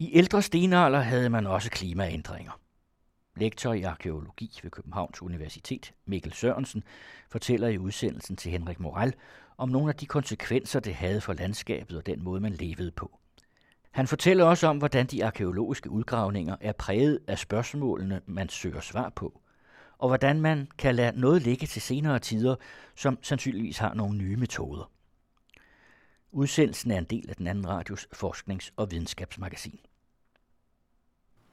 I ældre stenalder havde man også klimaændringer. Lektor i arkeologi ved Københavns Universitet, Mikkel Sørensen, fortæller i udsendelsen til Henrik Moral om nogle af de konsekvenser, det havde for landskabet og den måde, man levede på. Han fortæller også om, hvordan de arkeologiske udgravninger er præget af spørgsmålene, man søger svar på, og hvordan man kan lade noget ligge til senere tider, som sandsynligvis har nogle nye metoder. Udsendelsen er en del af den anden radios forsknings- og videnskabsmagasin.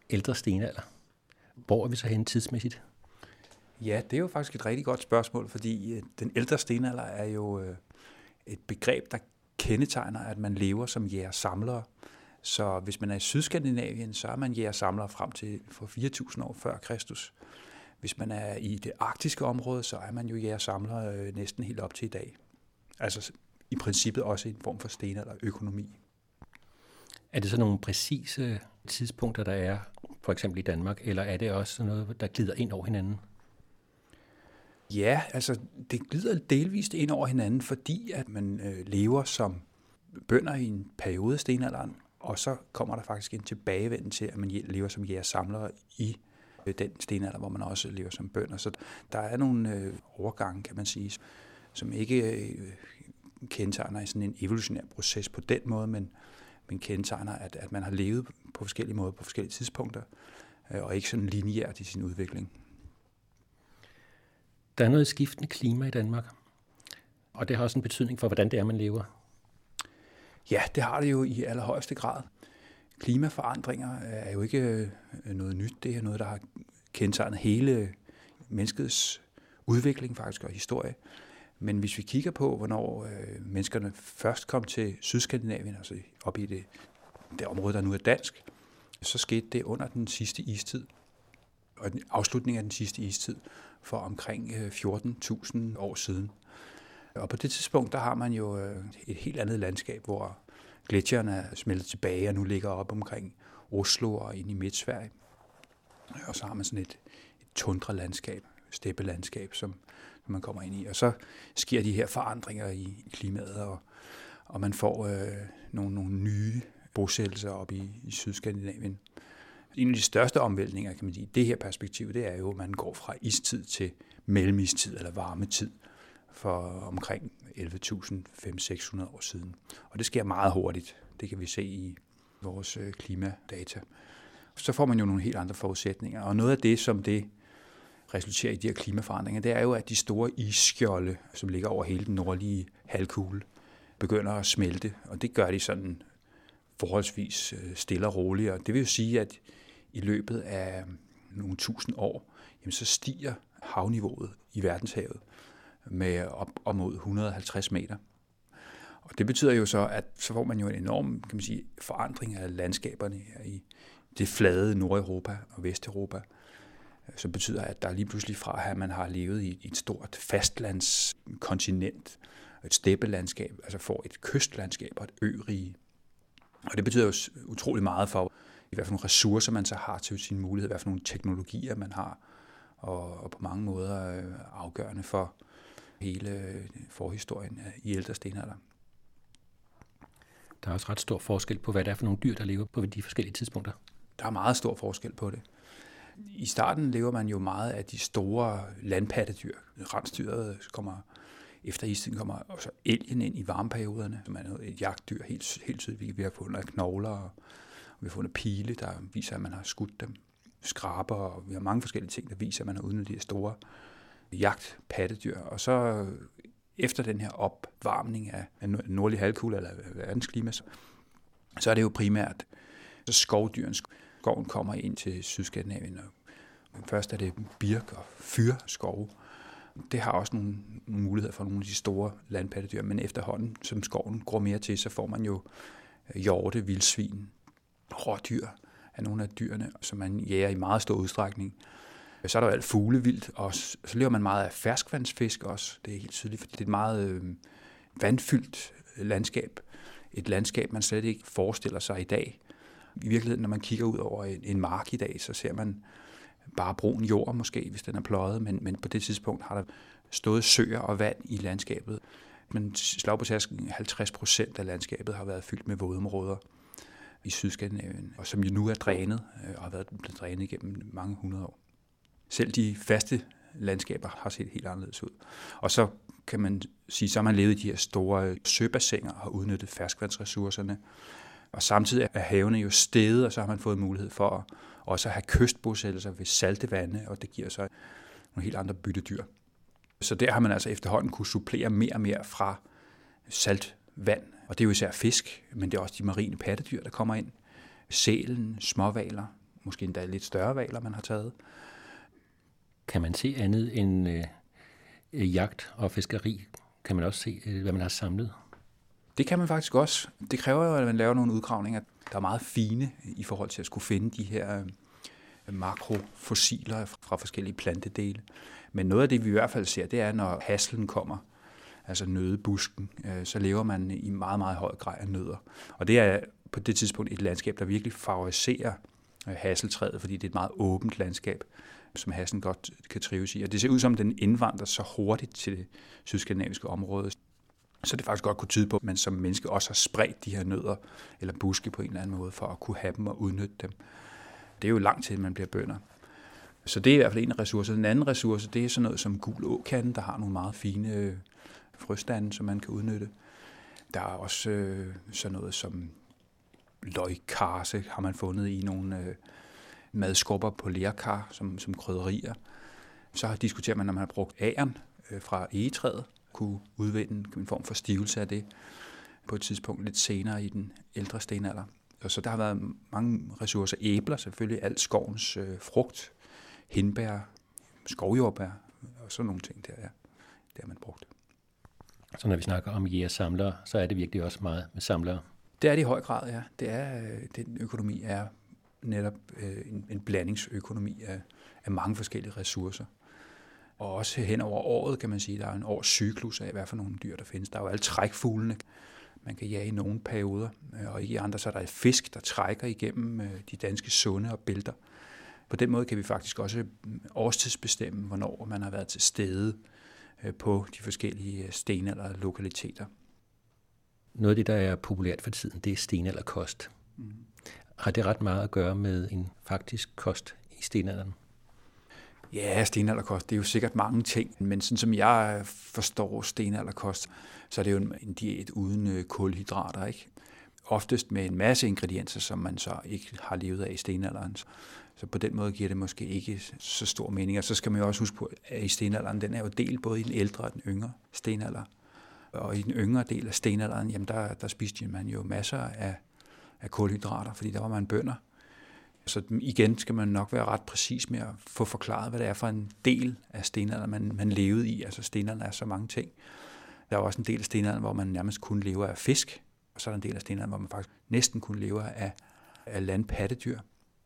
Ældre stenalder. Hvor er vi så henne tidsmæssigt? Ja, det er jo faktisk et rigtig godt spørgsmål, fordi øh, den ældre stenalder er jo øh, et begreb, der kendetegner, at man lever som jæger-samlere. Så hvis man er i Sydskandinavien, så er man jæger-samlere frem til for 4.000 år før Kristus. Hvis man er i det arktiske område, så er man jo jæger-samlere øh, næsten helt op til i dag. Altså i princippet også en form for stenalder-økonomi. Er det så nogle præcise tidspunkter, der er, for eksempel i Danmark, eller er det også noget, der glider ind over hinanden? Ja, altså det glider delvist ind over hinanden, fordi at man øh, lever som bønder i en periode af stenalderen, og så kommer der faktisk en tilbagevenden til, at man lever som jægersamlere i øh, den stenalder, hvor man også lever som bønder. Så der er nogle øh, overgange, kan man sige, som ikke øh, kendetegner i sådan en evolutionær proces på den måde, men, men kendetegner, at, at man har levet på forskellige måder på forskellige tidspunkter, øh, og ikke sådan lineært i sin udvikling. Der er noget skiftende klima i Danmark, og det har også en betydning for, hvordan det er, man lever. Ja, det har det jo i allerhøjeste grad. Klimaforandringer er jo ikke øh, noget nyt. Det er noget, der har kendetegnet hele menneskets udvikling faktisk og historie. Men hvis vi kigger på, hvornår øh, menneskerne først kom til Sydskandinavien, altså op i det, det område, der nu er dansk, så skete det under den sidste istid, og afslutningen af den sidste istid for omkring øh, 14.000 år siden. Og på det tidspunkt, der har man jo øh, et helt andet landskab, hvor gletsjerne er smeltet tilbage og nu ligger op omkring Oslo og ind i Midt-Sverige. Og så har man sådan et, et tundra-landskab, steppelandskab, landskab, som man kommer ind i. Og så sker de her forandringer i klimaet, og, og man får øh, nogle, nogle nye bosættelser op i, i Sydskandinavien. En af de største omvæltninger, kan man sige, i det her perspektiv, det er jo, at man går fra istid til mellemistid eller varmetid for omkring 11.500-600 år siden. Og det sker meget hurtigt. Det kan vi se i vores øh, klimadata. Så får man jo nogle helt andre forudsætninger. Og noget af det, som det resulterer i de her klimaforandringer, det er jo, at de store isskjolde, som ligger over hele den nordlige halvkugle, begynder at smelte. Og det gør de sådan forholdsvis øh, stille og roligt. Og det vil jo sige, at i løbet af øh, nogle tusind år, jamen så stiger havniveauet i verdenshavet med op, op mod 150 meter. Og det betyder jo så, at så får man jo en enorm kan man sige, forandring af landskaberne i det flade Nordeuropa og Vesteuropa, som betyder, at der lige pludselig fra, at man har levet i et stort fastlandskontinent, et steppelandskab, altså får et kystlandskab og et ørige. Og det betyder jo utrolig meget for, i hvert fald nogle ressourcer, man så har til sin mulighed, hvad for nogle teknologier, man har, og, og på mange måder øh, afgørende for hele øh, forhistorien i ældre stenalder. Der er også ret stor forskel på, hvad det er for nogle dyr, der lever på de forskellige tidspunkter. Der er meget stor forskel på det. I starten lever man jo meget af de store landpattedyr. Rensdyret kommer efter istiden kommer også elgen ind i varmeperioderne, som er et jagtdyr helt, helt tydeligt. Vi har fundet knogler, og vi har fundet pile, der viser, at man har skudt dem. Skraber, og vi har mange forskellige ting, der viser, at man har udnyttet de store jagtpattedyr. Og så efter den her opvarmning af nordlig halvkugle eller verdensklima, så er det jo primært så skovdyren. Skoven kommer ind til Sydskandinavien. Først er det birk og fyrskove. Det har også nogle muligheder for nogle af de store landpattedyr, men efterhånden, som skoven går mere til, så får man jo øh, hjorte, vildsvin, rådyr af nogle af dyrene, som man jæger i meget stor udstrækning. Så er der jo alt fuglevildt, og så lever man meget af ferskvandsfisk også. Det er helt tydeligt, fordi det er et meget øh, vandfyldt landskab. Et landskab, man slet ikke forestiller sig i dag. I virkeligheden, når man kigger ud over en, en mark i dag, så ser man bare brun jord måske, hvis den er pløjet, men, men på det tidspunkt har der stået søer og vand i landskabet. Men slag på tasken, 50 procent af landskabet har været fyldt med vådområder. i Sydskandinavien, og som jo nu er drænet øh, og har været blevet drænet igennem mange hundrede år. Selv de faste landskaber har set helt anderledes ud. Og så kan man sige, så har man levet i de her store søbassiner og udnyttet ferskvandsressourcerne. Og samtidig er havene jo steget, og så har man fået mulighed for at også at have kystbosættelser ved salte vande, og det giver så nogle helt andre byttedyr. Så der har man altså efterhånden kunne supplere mere og mere fra saltvand, og det er jo især fisk, men det er også de marine pattedyr, der kommer ind. Sælen, småvaler, måske endda lidt større valer, man har taget. Kan man se andet end øh, jagt og fiskeri? Kan man også se, øh, hvad man har samlet? Det kan man faktisk også. Det kræver jo, at man laver nogle udgravninger, der er meget fine i forhold til at skulle finde de her øh, makrofossiler fra forskellige plantedele. Men noget af det, vi i hvert fald ser, det er, når haslen kommer, altså nødebusken, øh, så lever man i meget, meget høj grad af nødder. Og det er på det tidspunkt et landskab, der virkelig favoriserer øh, hasseltræet, fordi det er et meget åbent landskab, som hassen godt kan trives i. Og det ser ud som, den indvandrer så hurtigt til det sydskandinaviske område, så det faktisk godt kunne tyde på, at man som menneske også har spredt de her nødder eller buske på en eller anden måde, for at kunne have dem og udnytte dem. Det er jo lang tid, man bliver bønder. Så det er i hvert fald en af ressourcerne. Den anden ressource, det er sådan noget som gul åkande, der har nogle meget fine øh, frøstande, som man kan udnytte. Der er også øh, sådan noget som løgkarse, har man fundet i nogle øh, madskubber på lærkar som, som krydderier. Så diskuterer man, når man har brugt æren øh, fra egetræet, kunne udvinde en form for stivelse af det på et tidspunkt lidt senere i den ældre stenalder. Og så der har været mange ressourcer. Æbler selvfølgelig, alt skovens øh, frugt, hindbær, skovjordbær og sådan nogle ting der, ja. Det har man brugt. Så når vi snakker om jæger samlere, så er det virkelig også meget med samlere? Det er det i høj grad, ja. Det er, øh, den økonomi er netop øh, en, en blandingsøkonomi af, af mange forskellige ressourcer. Og også hen over året, kan man sige, der er en års cyklus af, hvad for nogle dyr, der findes. Der er jo alle trækfuglene, man kan jage i nogle perioder, øh, og i andre så er der fisk, der trækker igennem øh, de danske sunde og bælter. På den måde kan vi faktisk også mm, årstidsbestemme, hvornår man har været til stede øh, på de forskellige stenalder lokaliteter. Noget af det, der er populært for tiden, det er stenalderkost. Mm. Har det ret meget at gøre med en faktisk kost i stenalderen? Ja, stenalderkost, det er jo sikkert mange ting, men sådan som jeg forstår stenalderkost, så er det jo en diæt uden øh, kulhydrater, ikke? Oftest med en masse ingredienser, som man så ikke har levet af i stenalderen. Så på den måde giver det måske ikke så stor mening. Og så skal man jo også huske på, at i stenalderen, den er jo delt både i den ældre og den yngre stenalder. Og i den yngre del af stenalderen, jamen der, der spiste man jo masser af, af kulhydrater, fordi der var man bønder. Så igen skal man nok være ret præcis med at få forklaret, hvad det er for en del af stenalderen, man, man levede i. Altså stenalderen er så mange ting. Der er også en del af stenalderen, hvor man nærmest kun lever af fisk, og så er der en del af stenalderen, hvor man faktisk næsten kun lever af, af landpattedyr.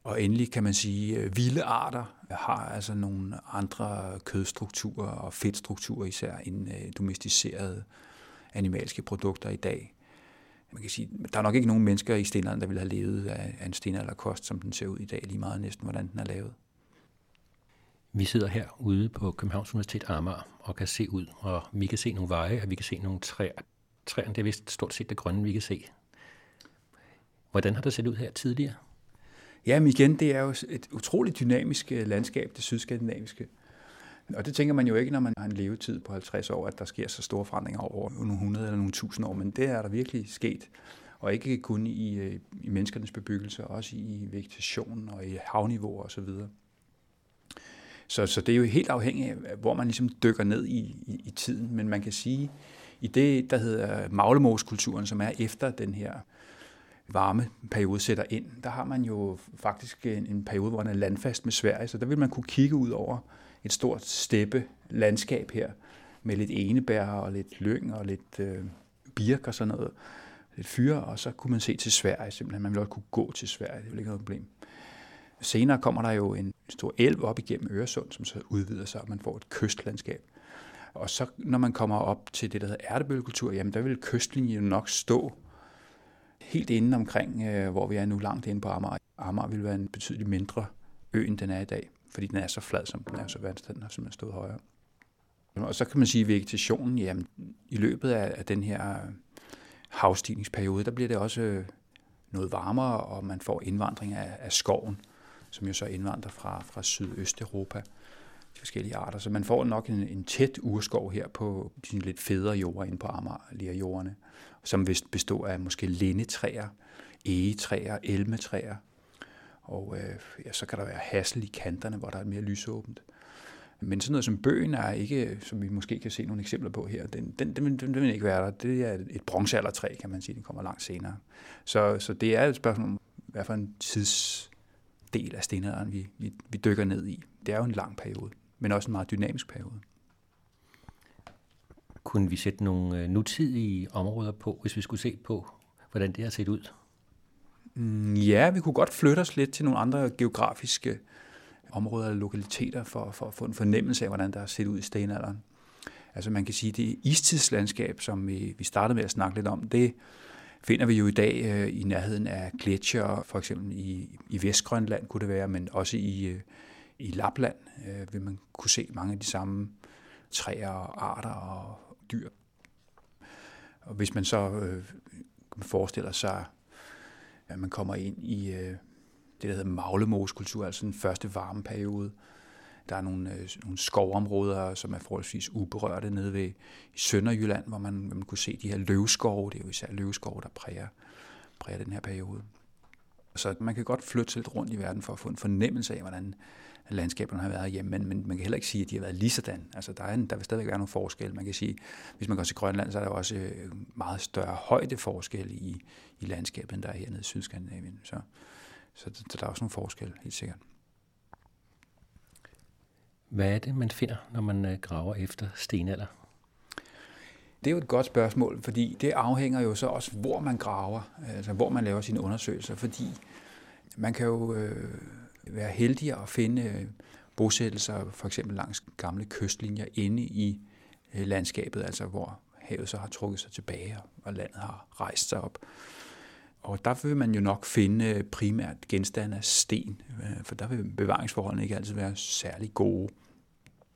Og endelig kan man sige, at vilde arter har altså nogle andre kødstrukturer og fedtstrukturer især end øh, domesticerede animalske produkter i dag man kan sige, der er nok ikke nogen mennesker i stenalderen, der ville have levet af, en stenalderkost, som den ser ud i dag, lige meget næsten, hvordan den er lavet. Vi sidder her ude på Københavns Universitet Amager og kan se ud, og vi kan se nogle veje, og vi kan se nogle træer. Træerne, det er vist stort set det grønne, vi kan se. Hvordan har det set ud her tidligere? Jamen igen, det er jo et utroligt dynamisk øh, landskab, det sydskandinaviske. Og det tænker man jo ikke, når man har en levetid på 50 år, at der sker så store forandringer over nogle 100 eller nogle tusind år, men det er der virkelig sket. Og ikke kun i, øh, i menneskernes bebyggelse, også i vegetation og i havniveau og så videre. Så, så det er jo helt afhængigt af, hvor man ligesom dykker ned i, i, i tiden. Men man kan sige, i det, der hedder maglemoskulturen, som er efter den her varme periode sætter ind, der har man jo faktisk en, en periode, hvor man er landfast med Sverige, så der vil man kunne kigge ud over et stort steppe landskab her, med lidt enebær og lidt lyng og lidt øh, birk og sådan noget, lidt fyre, og så kunne man se til Sverige simpelthen. Man ville også kunne gå til Sverige, det ville ikke noget problem. Senere kommer der jo en stor elv op igennem Øresund, som så udvider sig, og man får et kystlandskab. Og så når man kommer op til det, der hedder ærtebølgekultur, jamen der vil kystlinjen nok stå helt inde omkring, øh, hvor vi er nu langt inde på Amager. Amager vil være en betydeligt mindre ø, end den er i dag fordi den er så flad, som den er, så vandstanden har simpelthen stået højere. Og så kan man sige, at vegetationen, jamen, i løbet af, af den her havstigningsperiode, der bliver det også øh, noget varmere, og man får indvandring af, af skoven, som jo så indvandrer fra, fra Sydøsteuropa, de forskellige arter. Så man får nok en, en tæt urskov her på de lidt federe jorder inde på Amager, jorderne, som vist består af måske lindetræer, egetræer, elmetræer, og øh, ja, så kan der være hassel i kanterne, hvor der er mere lysåbent. Men sådan noget som bøgen er ikke, som vi måske kan se nogle eksempler på her, den, den, den, den, den vil ikke være der. Det er et bronzealdertræ, kan man sige, den kommer langt senere. Så, så det er et spørgsmål om, hvad for en tidsdel af stenalderen, vi, vi, vi dykker ned i. Det er jo en lang periode, men også en meget dynamisk periode. Kunne vi sætte nogle øh, nutidige områder på, hvis vi skulle se på, hvordan det har set ud? Mm, ja, vi kunne godt flytte os lidt til nogle andre geografiske områder eller lokaliteter for, for at få en fornemmelse af, hvordan der har set ud i stenalderen. Altså man kan sige, det istidslandskab, som vi, vi startede med at snakke lidt om, det finder vi jo i dag øh, i nærheden af gletsjer, for eksempel i, i Vestgrønland kunne det være, men også i, øh, i Lapland øh, vil man kunne se mange af de samme træer og arter og dyr. Og hvis man så øh, forestiller sig, at man kommer ind i øh, det, der hedder maglemoskultur, altså den første varme periode. Der er nogle, øh, nogle skovområder, som er forholdsvis uberørte nede ved i Sønderjylland, hvor man, man kunne se de her løvskove. Det er jo især løvskove, der præger, præger den her periode. Så man kan godt flytte lidt rundt i verden for at få en fornemmelse af, hvordan landskaberne har været hjemme, men, men man kan heller ikke sige, at de har været lige sådan. Altså, der, er en, der vil stadigvæk være nogle forskelle. Man kan sige, hvis man går til Grønland, så er der også øh, meget større højdeforskel i, i landskabet, end der er hernede i Sydskandinavien. Så, så, så der er også nogle forskelle, helt sikkert. Hvad er det, man finder, når man øh, graver efter stenalder? Det er jo et godt spørgsmål, fordi det afhænger jo så også, hvor man graver, altså hvor man laver sine undersøgelser, fordi man kan jo øh, være heldig at finde øh, bosættelser, for eksempel langs gamle kystlinjer inde i øh, landskabet, altså hvor havet så har trukket sig tilbage, og landet har rejst sig op. Og der vil man jo nok finde øh, primært genstande af sten, øh, for der vil bevaringsforholdene ikke altid være særlig gode.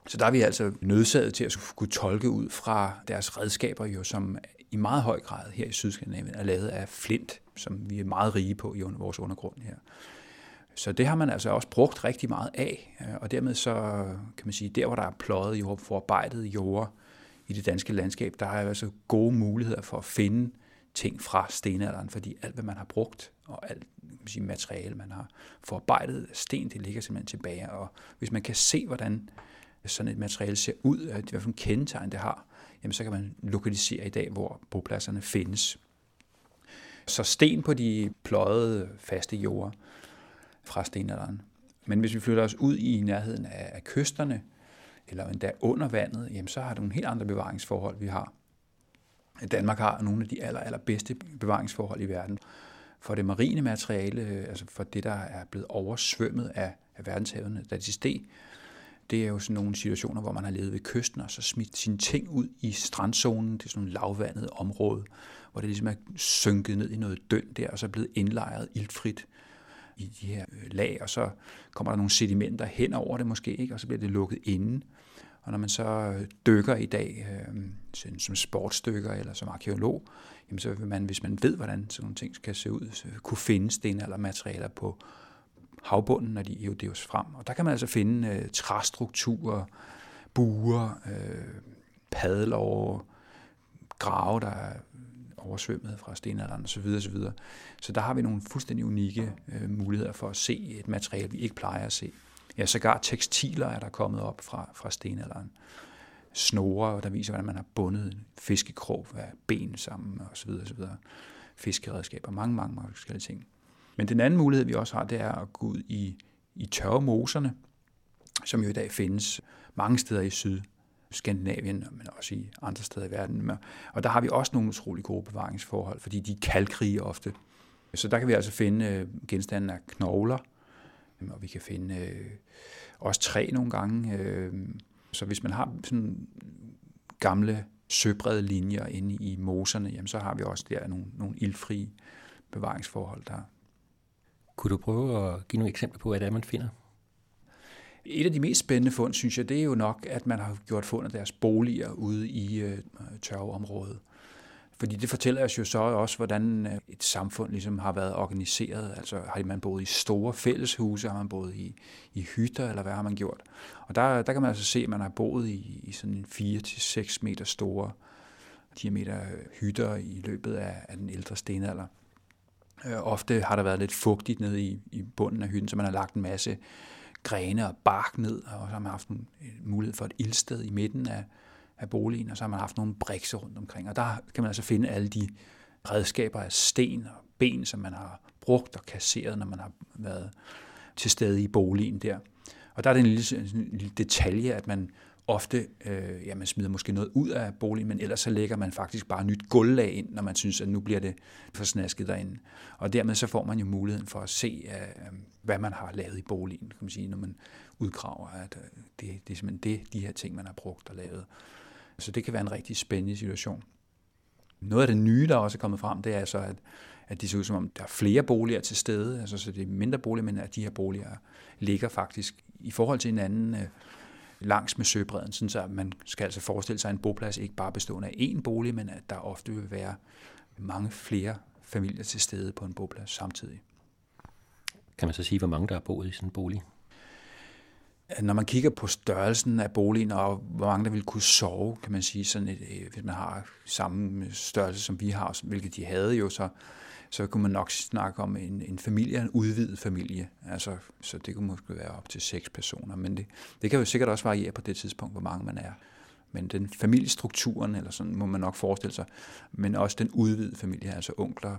Så der er vi altså nødsaget til at skulle tolke ud fra deres redskaber, jo, som i meget høj grad her i Sydskandinavien er lavet af flint, som vi er meget rige på i vores undergrund her. Så det har man altså også brugt rigtig meget af, øh, og dermed så kan man sige, der hvor der er pløjet jord, forarbejdet jord i det danske landskab, der er altså gode muligheder for at finde ting fra stenalderen, fordi alt, hvad man har brugt, og alt kan sige, materiale, man har forarbejdet sten, det ligger simpelthen tilbage. Og hvis man kan se, hvordan sådan et materiale ser ud, hvad for en kendetegn det har, jamen så kan man lokalisere i dag, hvor bopladserne findes. Så sten på de pløjede faste jorder fra stenalderen. Men hvis vi flytter os ud i nærheden af kysterne, eller endda under vandet, jamen så har det nogle helt andre bevaringsforhold, vi har. Danmark har nogle af de aller, allerbedste bevaringsforhold i verden. For det marine materiale, altså for det, der er blevet oversvømmet af, af verdenshavene, da de steg, det er jo sådan nogle situationer, hvor man har levet ved kysten og så smidt sine ting ud i strandzonen. Det er sådan et lavvandet område, hvor det ligesom er synket ned i noget døn der, og så er blevet indlejret iltfrit i de her øh, lag, og så kommer der nogle sedimenter hen over det måske, ikke? og så bliver det lukket inden. Og når man så øh, dykker i dag, øh, som sportsdykker eller som arkeolog, jamen så vil man, hvis man ved, hvordan sådan nogle ting skal se ud, så kunne finde stenaldermaterialer på havbunden, når de eroderes frem. Og der kan man altså finde øh, træstrukturer, buer, øh, padler, grave, der er oversvømmet fra stenalderen osv. osv. Så der har vi nogle fuldstændig unikke øh, muligheder for at se et materiale, vi ikke plejer at se. Ja, sågar tekstiler er der kommet op fra, fra stenalderen. Snore, der viser, hvordan man har bundet fiskekrog af ben sammen osv. osv. Fiskeredskaber, mange, mange, mange forskellige ting. Men den anden mulighed, vi også har, det er at gå ud i, i tørre moserne, som jo i dag findes mange steder i syd, Skandinavien, men også i andre steder i verden. Og der har vi også nogle utrolig gode bevaringsforhold, fordi de er kalkrige ofte. Så der kan vi altså finde øh, genstande af knogler, øhm, og vi kan finde øh, også træ nogle gange. Øh, så hvis man har sådan gamle søbrede linjer inde i moserne, jamen så har vi også der nogle, nogle ildfrie bevaringsforhold der. Kunne du prøve at give nogle eksempler på, hvad det er, man finder? Et af de mest spændende fund, synes jeg, det er jo nok, at man har gjort fund af deres boliger ude i øh, tørveområdet. Fordi det fortæller os jo så også, hvordan øh, et samfund ligesom har været organiseret. Altså har man boet i store fælleshuse, har man boet i, i hytter, eller hvad har man gjort? Og der, der kan man altså se, at man har boet i, i sådan en 4-6 meter store diameter øh, hytter i løbet af, af den ældre stenalder. Øh, ofte har der været lidt fugtigt nede i, i bunden af hytten, så man har lagt en masse grene og bark ned, og så har man haft en mulighed for et ildsted i midten af, af boligen, og så har man haft nogle brikser rundt omkring. Og der kan man altså finde alle de redskaber af sten og ben, som man har brugt og kasseret, når man har været til stede i boligen der. Og der er det en lille, en lille detalje, at man ofte øh, ja, man smider måske noget ud af boligen, men ellers så lægger man faktisk bare nyt gulvlag ind, når man synes, at nu bliver det for snasket derinde. Og dermed så får man jo muligheden for at se, øh, øh, hvad man har lavet i boligen, kan man sige, når man udgraver, at øh, det, det er simpelthen det, de her ting, man har brugt og lavet. Så det kan være en rigtig spændende situation. Noget af det nye, der også er kommet frem, det er så, at, at det ser ud som om, der er flere boliger til stede, altså så det er mindre boliger, men at de her boliger ligger faktisk i forhold til hinanden øh, langs med søbredden, sådan så man skal altså forestille sig en boplads ikke bare bestående af én bolig, men at der ofte vil være mange flere familier til stede på en boplads samtidig. Kan man så sige, hvor mange der har boet i sådan en bolig? Når man kigger på størrelsen af boligen, og hvor mange der vil kunne sove, kan man sige, sådan et, øh, hvis man har samme størrelse, som vi har, hvilket de havde jo, så, så kunne man nok snakke om en, en familie, en udvidet familie. Altså, så det kunne måske være op til seks personer, men det, det kan jo sikkert også variere på det tidspunkt, hvor mange man er. Men den familiestrukturen, eller sådan må man nok forestille sig, men også den udvidede familie, altså onkler,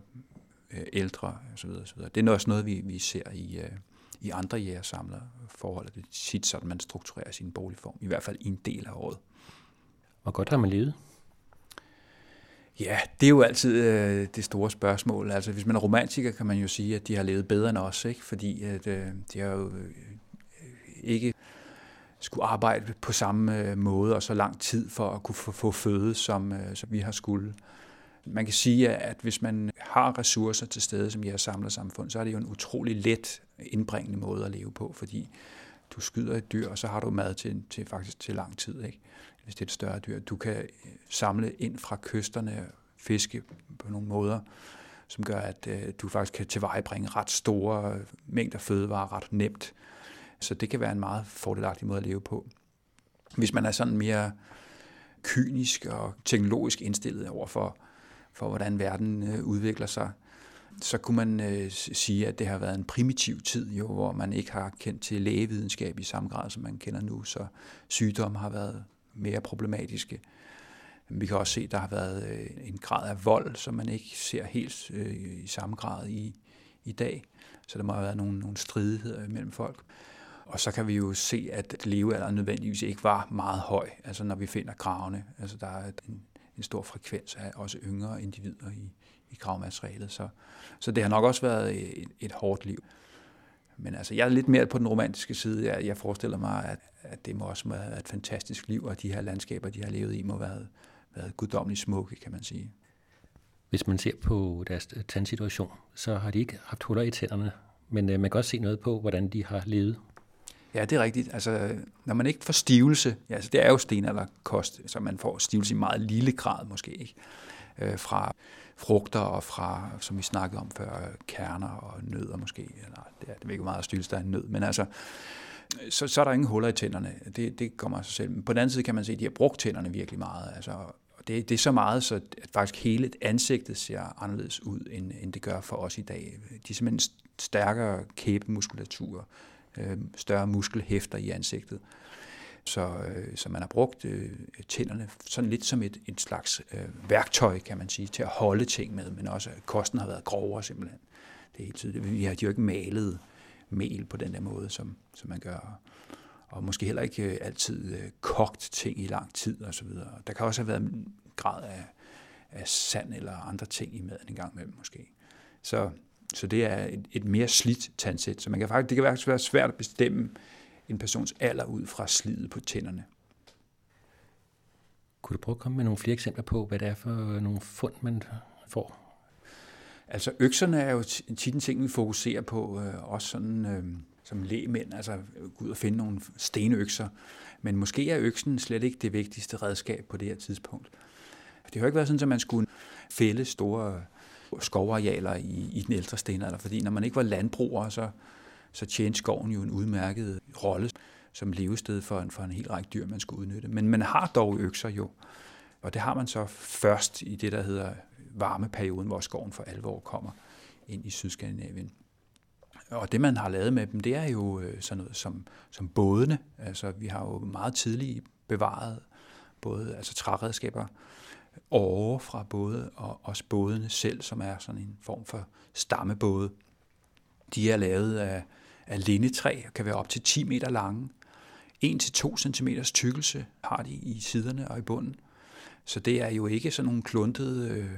øh, ældre osv. osv. Det er også noget, vi, vi ser i, øh, i andre jægersamlere forhold. Det er tit sådan, man strukturerer sin boligform, i hvert fald i en del af året. Hvor godt har man levet? Ja, det er jo altid øh, det store spørgsmål. Altså, hvis man er romantiker, kan man jo sige, at de har levet bedre end os, ikke? fordi at, øh, de har jo øh, ikke skulle arbejde på samme øh, måde og så lang tid for at kunne få, få føde, som, øh, som vi har skulle. Man kan sige, at hvis man har ressourcer til stede, som I har samlet samfund, så er det jo en utrolig let indbringende måde at leve på, fordi du skyder et dyr, og så har du mad til, til faktisk til lang tid. Ikke? Hvis det er et større dyr. Du kan øh, samle ind fra kysterne fiske på nogle måder, som gør, at øh, du faktisk kan tilvejebringe ret store øh, mængder fødevarer ret nemt. Så det kan være en meget fordelagtig måde at leve på. Hvis man er sådan mere kynisk og teknologisk indstillet over for, for hvordan verden øh, udvikler sig, så kunne man øh, sige, at det har været en primitiv tid, jo, hvor man ikke har kendt til lægevidenskab i samme grad, som man kender nu, så sygdom har været mere problematiske. Vi kan også se, at der har været øh, en grad af vold, som man ikke ser helt øh, i samme grad i, i dag. Så der må have været nogle, nogle stridigheder mellem folk. Og så kan vi jo se, at levealderen nødvendigvis ikke var meget høj, altså når vi finder gravene. Altså der er en, en stor frekvens af også yngre individer i, i gravmaterialet. Så, så det har nok også været øh, et, et hårdt liv. Men altså, jeg er lidt mere på den romantiske side. Jeg, jeg forestiller mig, at, at det må også være et fantastisk liv, og de her landskaber, de har levet i, må have været, været guddommeligt smukke, kan man sige. Hvis man ser på deres tandsituation, så har de ikke haft huller i tænderne, men øh, man kan også se noget på, hvordan de har levet. Ja, det er rigtigt. Altså, når man ikke får stivelse, ja, altså, det er jo stenalderkost, så man får stivelse i meget lille grad måske, ikke? Øh, fra frugter og fra, som vi snakkede om før, kerner og nødder måske. Eller, det er, det er ikke meget at der er en nød, men altså, så, så er der ingen huller i tænderne. Det, det kommer af sig selv. Men på den anden side kan man se, at de har brugt tænderne virkelig meget. Altså, og det, det er så meget, så at faktisk hele ansigtet ser anderledes ud, end, end det gør for os i dag. De er simpelthen stærkere kæbemuskulatur, øh, større muskelhæfter i ansigtet. Så, øh, så man har brugt øh, tænderne sådan lidt som et, et slags øh, værktøj, kan man sige, til at holde ting med, men også at kosten har været grovere simpelthen. Det er helt tydeligt. Vi har jo ikke malet mel på den der måde, som, som man gør. Og måske heller ikke øh, altid øh, kogt ting i lang tid osv. Der kan også have været en grad af, af sand eller andre ting i maden en gang imellem måske. Så, så det er et, et mere slidt tandsæt. Så man kan faktisk, det kan faktisk være svært at bestemme en persons alder ud fra slidet på tænderne. Kunne du prøve at komme med nogle flere eksempler på, hvad det er for nogle fund, man får? Altså økserne er jo tit en ting, vi fokuserer på, øh, også sådan øh, som lægemænd, altså gå ud og finde nogle stenøkser. Men måske er øksen slet ikke det vigtigste redskab på det her tidspunkt. Det har jo ikke været sådan, at man skulle fælde store skovarealer i, i den ældre stenalder, fordi når man ikke var landbruger, så, så tjente skoven jo en udmærket rolle som levested for en, for en hel række dyr, man skulle udnytte. Men man har dog økser jo, og det har man så først i det, der hedder varmeperioden, hvor skoven for alvor kommer ind i Sydskandinavien. Og det, man har lavet med dem, det er jo øh, sådan noget som, som bådene. Altså, vi har jo meget tidligt bevaret både altså træredskaber, åre fra både, og også bådene selv, som er sådan en form for stammebåde. De er lavet af, af lindetræ og kan være op til 10 meter lange. 1-2 cm tykkelse har de i siderne og i bunden. Så det er jo ikke sådan nogle kluntede, øh,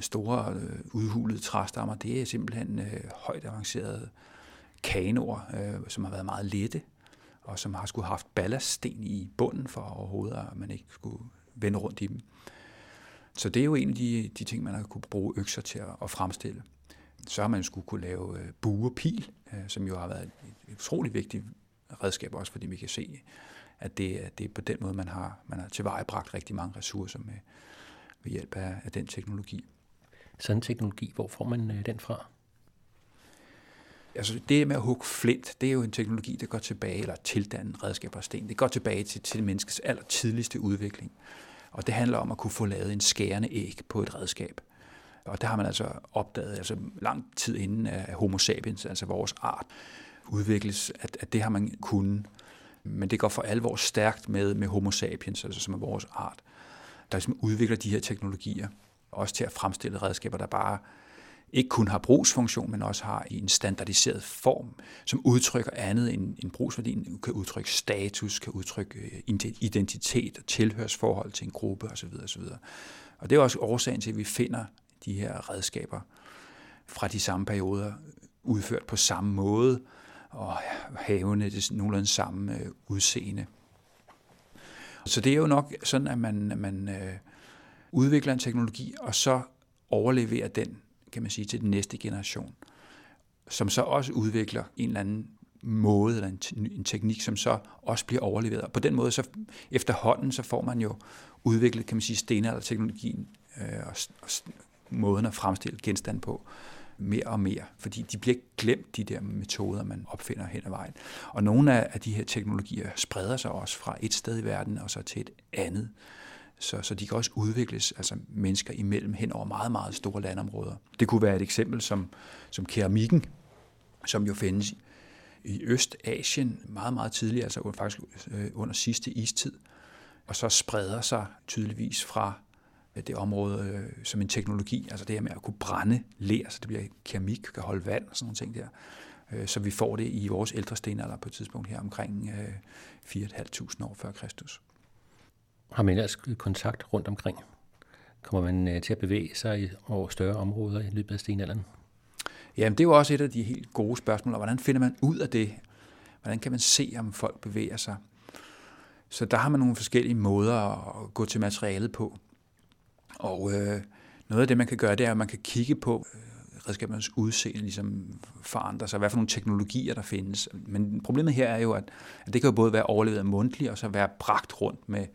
store, øh, udhulede træstammer. Det er simpelthen øh, højt avancerede kanoer, som har været meget lette, og som har skulle haft ballaststen i bunden for overhovedet, at man ikke skulle vende rundt i dem. Så det er jo en af de, de ting, man har kunne bruge økser til at, at fremstille. Så har man skulle kunne lave buepil, pil, øh, som jo har været et, utroligt vigtigt redskab også, fordi vi kan se, at det, det er på den måde, man har, man har tilvejebragt rigtig mange ressourcer med, ved hjælp af, af den teknologi. Sådan en teknologi, hvor får man øh, den fra? Altså det med at hugge flint, det er jo en teknologi, der går tilbage, eller tildanne redskaber og sten. Det går tilbage til, til menneskets aller tidligste udvikling. Og det handler om at kunne få lavet en skærende æg på et redskab. Og det har man altså opdaget altså lang tid inden af Homo sapiens, altså vores art, udvikles, at, at det har man kunnet. Men det går for alvor stærkt med, med Homo sapiens, altså som er vores art, der ligesom udvikler de her teknologier, også til at fremstille redskaber, der bare ikke kun har brugsfunktion, men også har en standardiseret form, som udtrykker andet end, end brugsværdien, kan udtrykke status, kan udtrykke øh, identitet og tilhørsforhold til en gruppe osv. osv. Og det er også årsagen til, at vi finder de her redskaber fra de samme perioder udført på samme måde, og havene det nogenlunde samme øh, udseende. Så det er jo nok sådan, at man, man øh, udvikler en teknologi, og så overleverer den kan man sige, til den næste generation, som så også udvikler en eller anden måde eller en, en teknik, som så også bliver overleveret. Og på den måde, så efterhånden, så får man jo udviklet, kan man sige, stenalderteknologien øh, og, og måden at fremstille genstand på mere og mere, fordi de bliver glemt, de der metoder, man opfinder hen ad vejen. Og nogle af, de her teknologier spreder sig også fra et sted i verden og så til et andet. Så, så de kan også udvikles, altså mennesker imellem hen over meget, meget store landområder. Det kunne være et eksempel som, som keramikken, som jo findes i Østasien meget, meget tidligt, altså faktisk øh, under sidste istid, og så spreder sig tydeligvis fra det område øh, som en teknologi, altså det her med at kunne brænde ler, så det bliver keramik, kan holde vand og sådan nogle ting der. Så vi får det i vores ældre stenalder på et tidspunkt her omkring 4.500 år før Kristus. Har man ellers kontakt rundt omkring? Kommer man øh, til at bevæge sig over større områder i løbet af stenalderen? Jamen, det er jo også et af de helt gode spørgsmål. Hvordan finder man ud af det? Hvordan kan man se, om folk bevæger sig? Så der har man nogle forskellige måder at gå til materialet på. Og øh, noget af det, man kan gøre, det er, at man kan kigge på øh, redskabernes udseende ligesom forandrer sig, hvad for nogle teknologier, der findes. Men problemet her er jo, at, at det kan jo både være overlevet mundtligt, og så være bragt rundt med,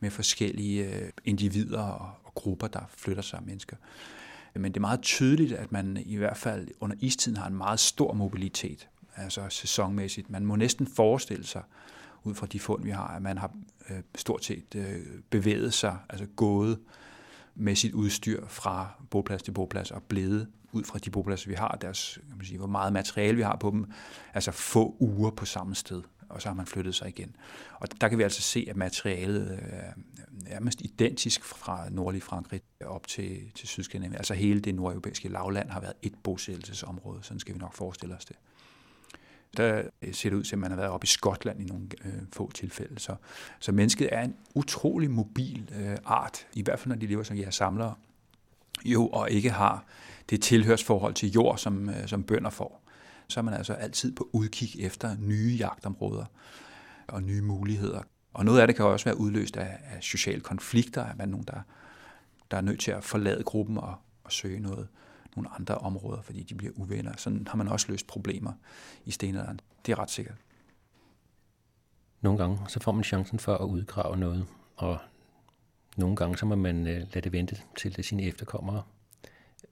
med forskellige øh, individer og, og grupper, der flytter sig af mennesker. Men det er meget tydeligt, at man i hvert fald under istiden har en meget stor mobilitet, altså sæsonmæssigt. Man må næsten forestille sig, ud fra de fund, vi har, at man har øh, stort set øh, bevæget sig, altså gået med sit udstyr fra boplads til boplads og blevet ud fra de bopladser, vi har, deres, kan man sige, hvor meget materiale vi har på dem, altså få uger på samme sted og så har man flyttet sig igen. Og der kan vi altså se, at materialet er nærmest identisk fra nordlig Frankrig op til, til Sydskandinavien. Altså hele det nordeuropæiske lavland har været et bosættelsesområde, sådan skal vi nok forestille os det. Der øh, ser det ud til, at man har været oppe i Skotland i nogle øh, få tilfælde. Så, så mennesket er en utrolig mobil øh, art, i hvert fald når de lever som jeres samlere, jo, og ikke har det tilhørsforhold til jord, som, øh, som bønder får så er man altså altid på udkig efter nye jagtområder og nye muligheder. Og noget af det kan også være udløst af, af sociale konflikter, at man er nogen, der, der er nødt til at forlade gruppen og, og søge noget, nogle andre områder, fordi de bliver uvenner. Sådan har man også løst problemer i stenalderen. Det er ret sikkert. Nogle gange så får man chancen for at udgrave noget, og Nogle gange så må man øh, lade det vente til det sine efterkommere.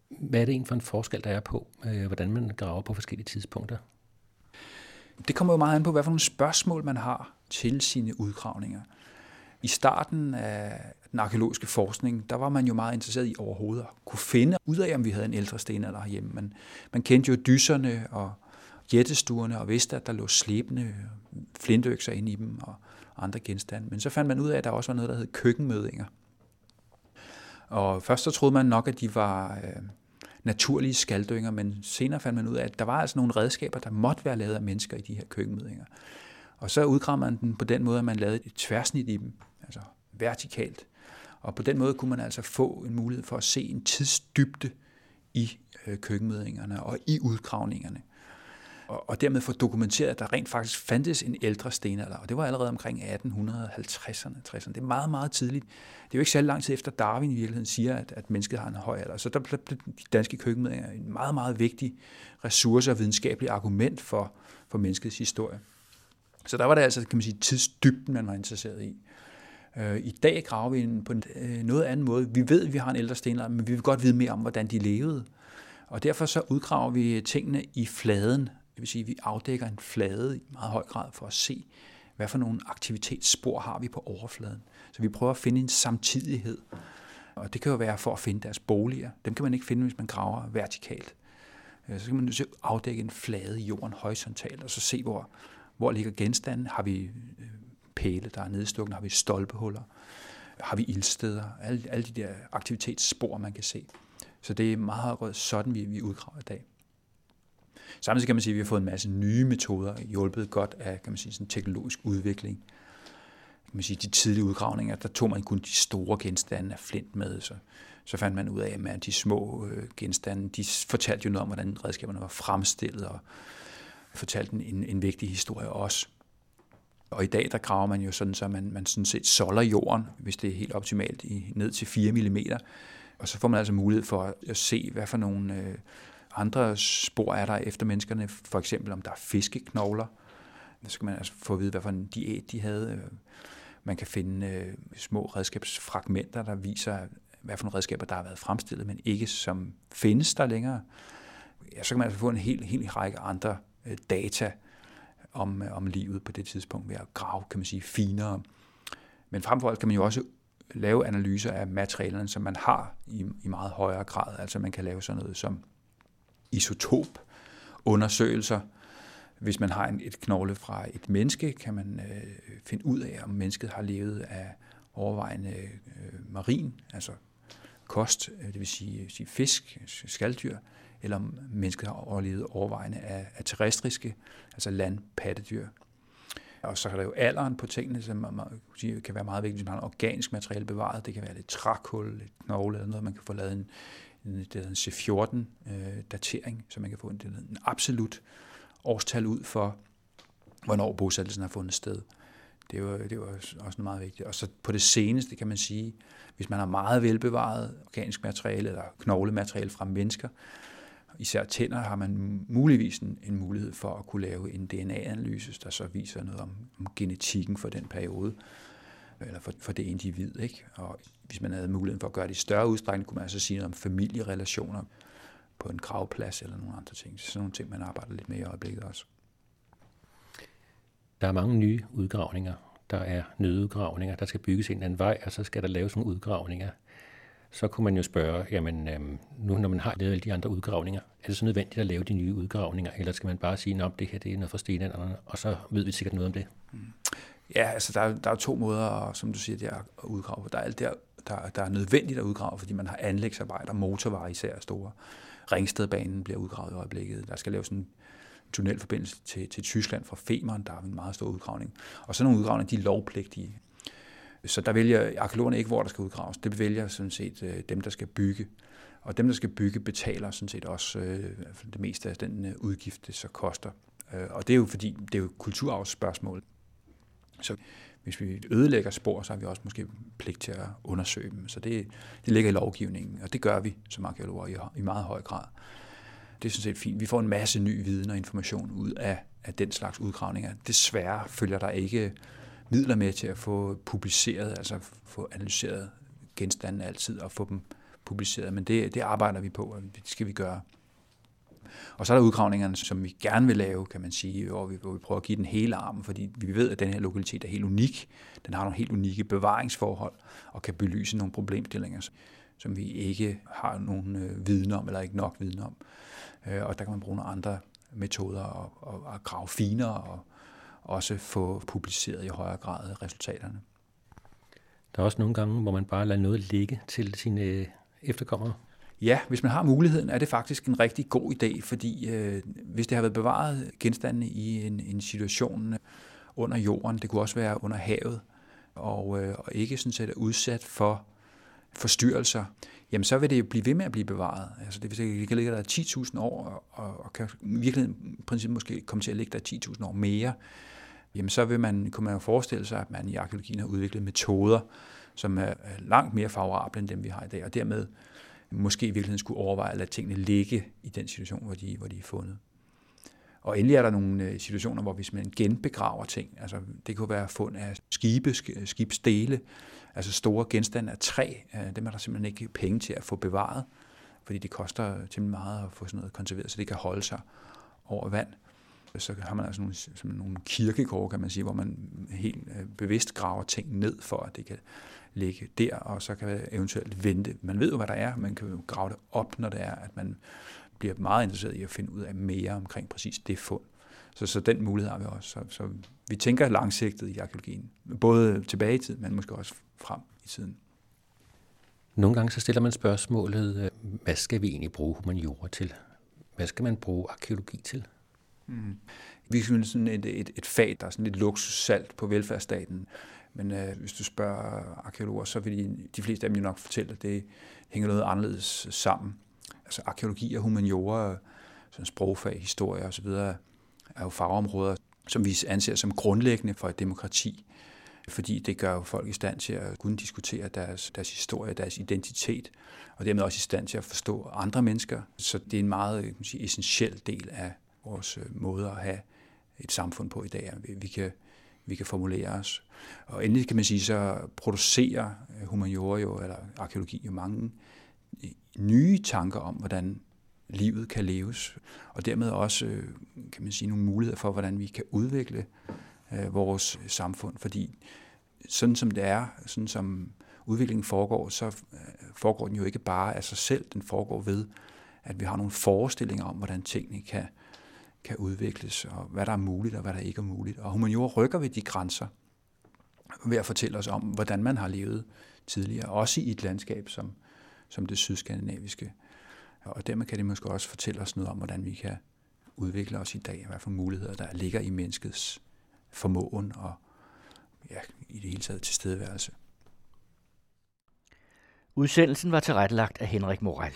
Hvad er det egentlig for en forskel, der er på, øh, hvordan man graver på forskellige tidspunkter? Det kommer jo meget an på, hvad for nogle spørgsmål man har til sine udgravninger. I starten af den arkeologiske forskning, der var man jo meget interesseret i overhovedet at kunne finde ud af, om vi havde en ældre stenalder herhjemme. Man, man kendte jo dyserne og jættestuerne og vidste, at der lå slæbende flintøkser inde i dem og andre genstande. Men så fandt man ud af, at der også var noget, der hed køkkenmødinger. Og først så troede man nok, at de var øh, naturlige skaldynger, men senere fandt man ud af, at der var altså nogle redskaber, der måtte være lavet af mennesker i de her køkkenmødinger. Og så udgravede man den på den måde, at man lavede et tværsnit i dem, altså vertikalt. Og på den måde kunne man altså få en mulighed for at se en tidsdybde i øh, køkkenmødingerne og i udgravningerne. Og, og dermed få dokumenteret, at der rent faktisk fandtes en ældre stenalder. Og det var allerede omkring 1850'erne, 60'erne. Det er meget, meget tidligt. Det er jo ikke særlig lang tid efter Darwin i virkeligheden siger, at, at mennesket har en høj alder. Så der blev de danske køkkenmødinger en meget, meget vigtig ressource og videnskabelig argument for, for menneskets historie. Så der var det altså, kan man sige, tidsdybden, man var interesseret i. Øh, I dag graver vi på en øh, noget anden måde. Vi ved, at vi har en ældre stenalder, men vi vil godt vide mere om, hvordan de levede. Og derfor så udgraver vi tingene i fladen. Det vil sige, at vi afdækker en flade i meget høj grad for at se, hvad for nogle aktivitetsspor har vi på overfladen. Så vi prøver at finde en samtidighed. Og det kan jo være for at finde deres boliger. Dem kan man ikke finde, hvis man graver vertikalt. Øh, så kan man afdække en flade i jorden horisontalt, og så se, hvor, hvor ligger genstanden? Har vi øh, pæle, der er nedstukket, Har vi stolpehuller? Har vi ildsteder? Alle, alle de der aktivitetsspor, man kan se. Så det er meget sådan, vi, vi udgraver i dag. Samtidig kan man sige, at vi har fået en masse nye metoder, hjulpet godt af kan man sige, sådan teknologisk udvikling. Kan man sige, de tidlige udgravninger, der tog man kun de store genstande af flint med, så, så fandt man ud af, at de små øh, genstande, de fortalte jo noget om, hvordan redskaberne var fremstillet, og fortalte en, en vigtig historie også. Og i dag, der graver man jo sådan, så man, man sådan set solder jorden, hvis det er helt optimalt, i, ned til 4 mm. Og så får man altså mulighed for at se, hvad for nogle øh, andre spor er der efter menneskerne. For eksempel, om der er fiskeknogler. Så kan man altså få at vide, hvad for en diæt de havde. Man kan finde øh, små redskabsfragmenter, der viser, hvad for nogle redskaber, der har været fremstillet, men ikke som findes der længere. Ja, så kan man altså få en hel, hel række andre Øh, data om, øh, om livet på det tidspunkt ved at grave, kan man sige, finere. Men frem for alt kan man jo også lave analyser af materialerne, som man har i, i meget højere grad. Altså man kan lave sådan noget som isotopundersøgelser. Hvis man har en, et knogle fra et menneske, kan man øh, finde ud af, om mennesket har levet af overvejende øh, marin, altså kost, øh, det vil sige, sige fisk, skalddyr, eller om mennesket har overlevet overvejende af, af terrestriske, altså landpattedyr. Og så er der jo alderen på tingene, som man, sige, kan være meget vigtigt, hvis man har organisk materiale bevaret. Det kan være lidt trækul, lidt knogle eller noget. Man kan få lavet en, en, en C14-datering, øh, så man kan få en, en absolut årstal ud for, hvornår bosættelsen har fundet sted. Det var, det var også meget vigtigt. Og så på det seneste kan man sige, hvis man har meget velbevaret organisk materiale eller knoglemateriale fra mennesker, især tænder, har man muligvis en, en mulighed for at kunne lave en DNA-analyse, der så viser noget om, om genetikken for den periode, eller for, for det individ. Ikke? Og hvis man havde muligheden for at gøre det i større udstrækning, kunne man altså sige noget om familierelationer på en gravplads eller nogle andre ting. Så sådan nogle ting, man arbejder lidt med i øjeblikket også. Der er mange nye udgravninger. Der er nødudgravninger. Der skal bygges en eller anden vej, og så skal der laves nogle udgravninger så kunne man jo spørge, jamen øhm, nu når man har lavet alle de andre udgravninger, er det så nødvendigt at lave de nye udgravninger, eller skal man bare sige, at det her det er noget fra stenalderen, og så ved vi sikkert noget om det? Mm. Ja, altså der er, der er to måder, som du siger, det er at udgrave. Der er alt der, der, der er nødvendigt at udgrave, fordi man har anlægsarbejder, motorveje især store. Ringstedbanen bliver udgravet i øjeblikket. Der skal laves en tunnelforbindelse til, til Tyskland fra Femern, der er en meget stor udgravning. Og så nogle udgravninger, de er lovpligtige. Så der vælger arkeologerne ikke, hvor der skal udgraves. Det vælger sådan set øh, dem, der skal bygge. Og dem, der skal bygge, betaler sådan set også øh, det meste af den øh, udgift, det så koster. Øh, og det er jo fordi, det er jo kulturarvsspørgsmål. Så hvis vi ødelægger spor, så har vi også måske pligt til at undersøge dem. Så det, det ligger i lovgivningen, og det gør vi som arkeologer i, i meget høj grad. Det er sådan set fint. Vi får en masse ny viden og information ud af, af den slags udgravninger. Desværre følger der ikke midler med til at få publiceret, altså få analyseret genstandene altid og få dem publiceret, men det, det arbejder vi på, og det skal vi gøre. Og så er der udgravningerne, som vi gerne vil lave, kan man sige, hvor vi, hvor vi prøver at give den hele armen, fordi vi ved, at den her lokalitet er helt unik. Den har nogle helt unikke bevaringsforhold og kan belyse nogle problemstillinger, som vi ikke har nogen øh, viden om, eller ikke nok viden om. Øh, og der kan man bruge nogle andre metoder og, og, og grave finere og også få publiceret i højere grad resultaterne. Der er også nogle gange, hvor man bare lader noget ligge til sine efterkommere. Ja, hvis man har muligheden, er det faktisk en rigtig god idé, fordi øh, hvis det har været bevaret genstande i en, en situation under jorden, det kunne også være under havet, og, øh, og ikke sådan set er udsat for forstyrrelser, jamen så vil det jo blive ved med at blive bevaret. Altså det vil sige, det kan ligge der 10.000 år, og, og kan virkelig i princippet måske komme til at ligge der 10.000 år mere. Jamen så vil man, kunne man jo forestille sig, at man i arkeologien har udviklet metoder, som er langt mere favorable end dem, vi har i dag, og dermed måske i virkeligheden skulle overveje at lade tingene ligge i den situation, hvor de, hvor de er fundet. Og endelig er der nogle øh, situationer, hvor hvis man genbegraver ting, altså det kunne være fund af skibe, øh, skibsdele, altså store genstande af træ, øh, dem er der simpelthen ikke penge til at få bevaret, fordi det koster temmelig meget at få sådan noget konserveret, så det kan holde sig over vand. Så har man altså nogle, som nogle kirkegårde, kan man sige, hvor man helt øh, bevidst graver ting ned, for at det kan ligge der, og så kan man eventuelt vente. Man ved jo, hvad der er, man kan jo grave det op, når det er, at man bliver meget interesseret i at finde ud af mere omkring præcis det fund. Så, så den mulighed har vi også. Så, så vi tænker langsigtet i arkeologien. Både tilbage i tid, men måske også frem i tiden. Nogle gange så stiller man spørgsmålet, øh, hvad skal vi egentlig bruge humaniora til? Hvad skal man bruge arkeologi til? Mm. Vi er sådan et, et, et fag, der er sådan lidt luksussalt på velfærdsstaten. Men øh, hvis du spørger arkeologer, så vil de, de fleste af dem jo nok fortælle, at det hænger noget anderledes sammen. Altså arkeologi og humaniora, sådan sprogfag, historie osv., er jo fagområder, som vi anser som grundlæggende for et demokrati, fordi det gør jo folk i stand til at kunne diskutere deres, deres historie, deres identitet, og dermed også i stand til at forstå andre mennesker. Så det er en meget kan man sige, essentiel del af vores øh, måde at have et samfund på i dag. Vi kan, vi kan formulere os. Og endelig kan man sige, så producerer øh, humaniora jo, eller arkeologi jo mange øh, nye tanker om, hvordan livet kan leves, og dermed også, kan man sige, nogle muligheder for, hvordan vi kan udvikle vores samfund, fordi sådan som det er, sådan som udviklingen foregår, så foregår den jo ikke bare af sig selv, den foregår ved, at vi har nogle forestillinger om, hvordan tingene kan kan udvikles, og hvad der er muligt, og hvad der ikke er muligt. Og humaniora rykker ved de grænser ved at fortælle os om, hvordan man har levet tidligere, også i et landskab som, som det sydskandinaviske. Og dermed kan det måske også fortælle os noget om, hvordan vi kan udvikle os i dag, hvad for muligheder der ligger i menneskets formåen og ja, i det hele taget tilstedeværelse. Udsendelsen var tilrettelagt af Henrik Moral.